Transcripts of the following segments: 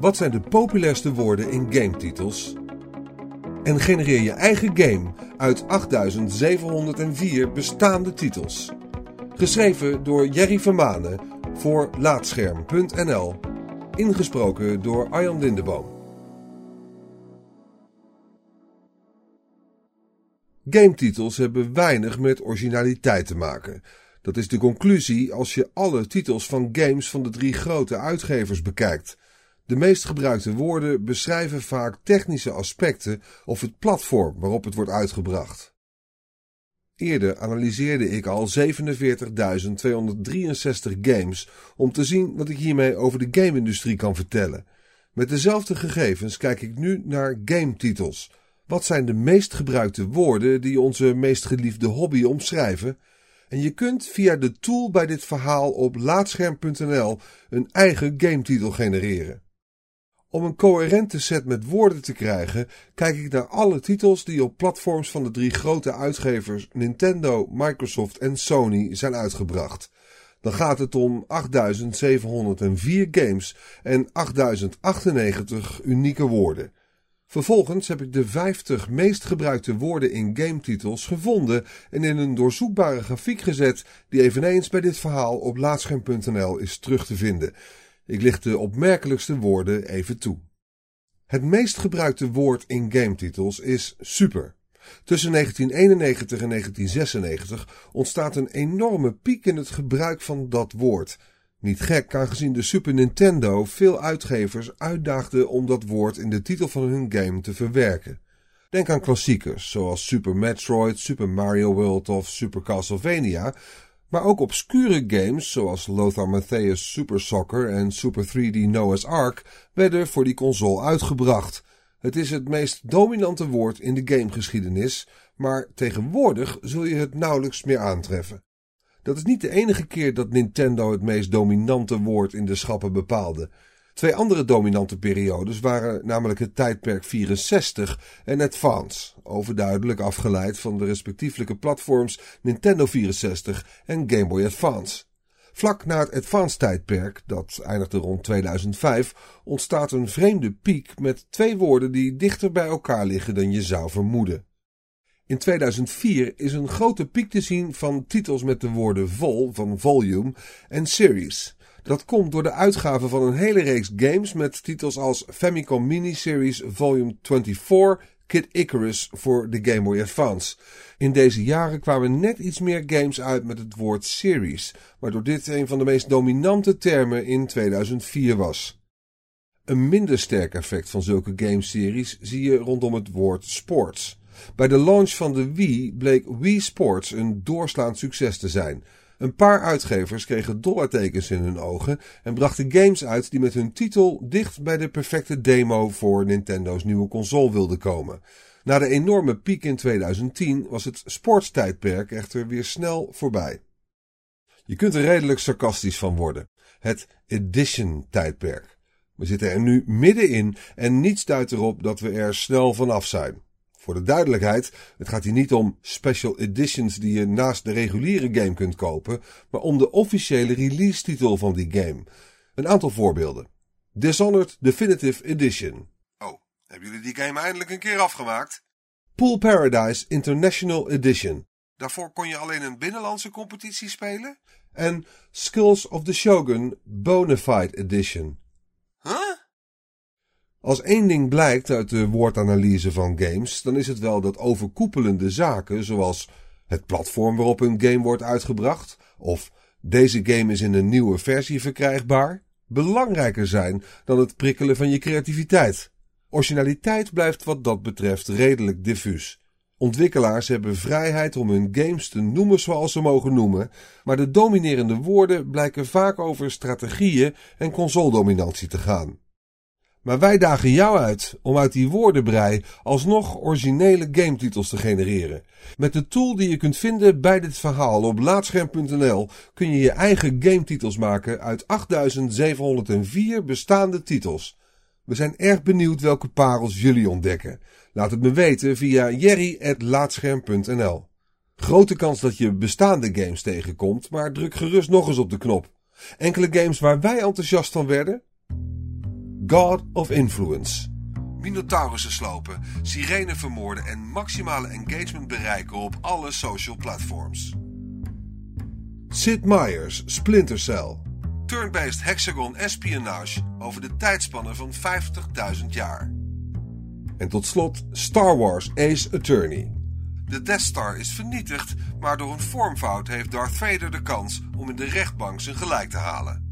Wat zijn de populairste woorden in gametitels? En genereer je eigen game uit 8704 bestaande titels. Geschreven door Jerry Vermanen voor Laatscherm.nl. Ingesproken door Arjan Lindeboom. Gametitels hebben weinig met originaliteit te maken. Dat is de conclusie als je alle titels van games van de drie grote uitgevers bekijkt. De meest gebruikte woorden beschrijven vaak technische aspecten of het platform waarop het wordt uitgebracht. Eerder analyseerde ik al 47.263 games om te zien wat ik hiermee over de game-industrie kan vertellen. Met dezelfde gegevens kijk ik nu naar game-titels. Wat zijn de meest gebruikte woorden die onze meest geliefde hobby omschrijven? En je kunt via de tool bij dit verhaal op laatscherm.nl een eigen gametitel genereren. Om een coherente set met woorden te krijgen, kijk ik naar alle titels die op platforms van de drie grote uitgevers Nintendo, Microsoft en Sony zijn uitgebracht. Dan gaat het om 8704 games en 8098 unieke woorden. Vervolgens heb ik de 50 meest gebruikte woorden in gametitels gevonden en in een doorzoekbare grafiek gezet die eveneens bij dit verhaal op laatscherm.nl is terug te vinden. Ik licht de opmerkelijkste woorden even toe. Het meest gebruikte woord in gametitels is super. Tussen 1991 en 1996 ontstaat een enorme piek in het gebruik van dat woord. Niet gek, aangezien de Super Nintendo veel uitgevers uitdaagde om dat woord in de titel van hun game te verwerken. Denk aan klassiekers zoals Super Metroid, Super Mario World of Super Castlevania, maar ook obscure games zoals Lothar Matthäus Super Soccer en Super 3D Noah's Ark werden voor die console uitgebracht. Het is het meest dominante woord in de gamegeschiedenis, maar tegenwoordig zul je het nauwelijks meer aantreffen. Dat is niet de enige keer dat Nintendo het meest dominante woord in de schappen bepaalde. Twee andere dominante periodes waren namelijk het tijdperk 64 en Advance, overduidelijk afgeleid van de respectievelijke platforms Nintendo 64 en Game Boy Advance. Vlak na het Advance-tijdperk, dat eindigde rond 2005, ontstaat een vreemde piek met twee woorden die dichter bij elkaar liggen dan je zou vermoeden. In 2004 is een grote piek te zien van titels met de woorden vol van volume en series. Dat komt door de uitgave van een hele reeks games met titels als Famicom Mini-Series Volume 24, Kid Icarus voor de Game Boy Advance. In deze jaren kwamen net iets meer games uit met het woord series, waardoor dit een van de meest dominante termen in 2004 was. Een minder sterk effect van zulke gameseries zie je rondom het woord sports. Bij de launch van de Wii bleek Wii Sports een doorslaand succes te zijn. Een paar uitgevers kregen dollartekens in hun ogen en brachten games uit die met hun titel dicht bij de perfecte demo voor Nintendo's nieuwe console wilden komen. Na de enorme piek in 2010 was het sportstijdperk echter weer snel voorbij. Je kunt er redelijk sarcastisch van worden. Het edition-tijdperk. We zitten er nu middenin en niets duidt erop dat we er snel vanaf zijn. Voor de duidelijkheid, het gaat hier niet om special editions die je naast de reguliere game kunt kopen, maar om de officiële release titel van die game. Een aantal voorbeelden. Dishonored Definitive Edition. Oh, hebben jullie die game eindelijk een keer afgemaakt? Pool Paradise International Edition. Daarvoor kon je alleen een binnenlandse competitie spelen. En Skills of the Shogun Bonafide Edition. Als één ding blijkt uit de woordanalyse van games, dan is het wel dat overkoepelende zaken zoals het platform waarop een game wordt uitgebracht of deze game is in een nieuwe versie verkrijgbaar, belangrijker zijn dan het prikkelen van je creativiteit. Originaliteit blijft wat dat betreft redelijk diffuus. Ontwikkelaars hebben vrijheid om hun games te noemen zoals ze mogen noemen, maar de dominerende woorden blijken vaak over strategieën en consoledominantie te gaan. Maar wij dagen jou uit om uit die woordenbrei alsnog originele gametitels te genereren. Met de tool die je kunt vinden bij dit verhaal op laatscherm.nl kun je je eigen gametitels maken uit 8704 bestaande titels. We zijn erg benieuwd welke parels jullie ontdekken. Laat het me weten via jerry.laatscherm.nl. Grote kans dat je bestaande games tegenkomt, maar druk gerust nog eens op de knop. Enkele games waar wij enthousiast van werden? God of Influence. Minotaurussen slopen, sirenen vermoorden en maximale engagement bereiken op alle social platforms. Sid Meier's Splinter Cell. Turn-based hexagon espionage over de tijdspannen van 50.000 jaar. En tot slot Star Wars Ace Attorney. De Death Star is vernietigd, maar door een vormfout heeft Darth Vader de kans om in de rechtbank zijn gelijk te halen.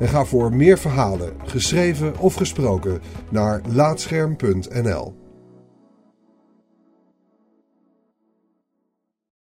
en ga voor meer verhalen, geschreven of gesproken, naar laatscherm.nl.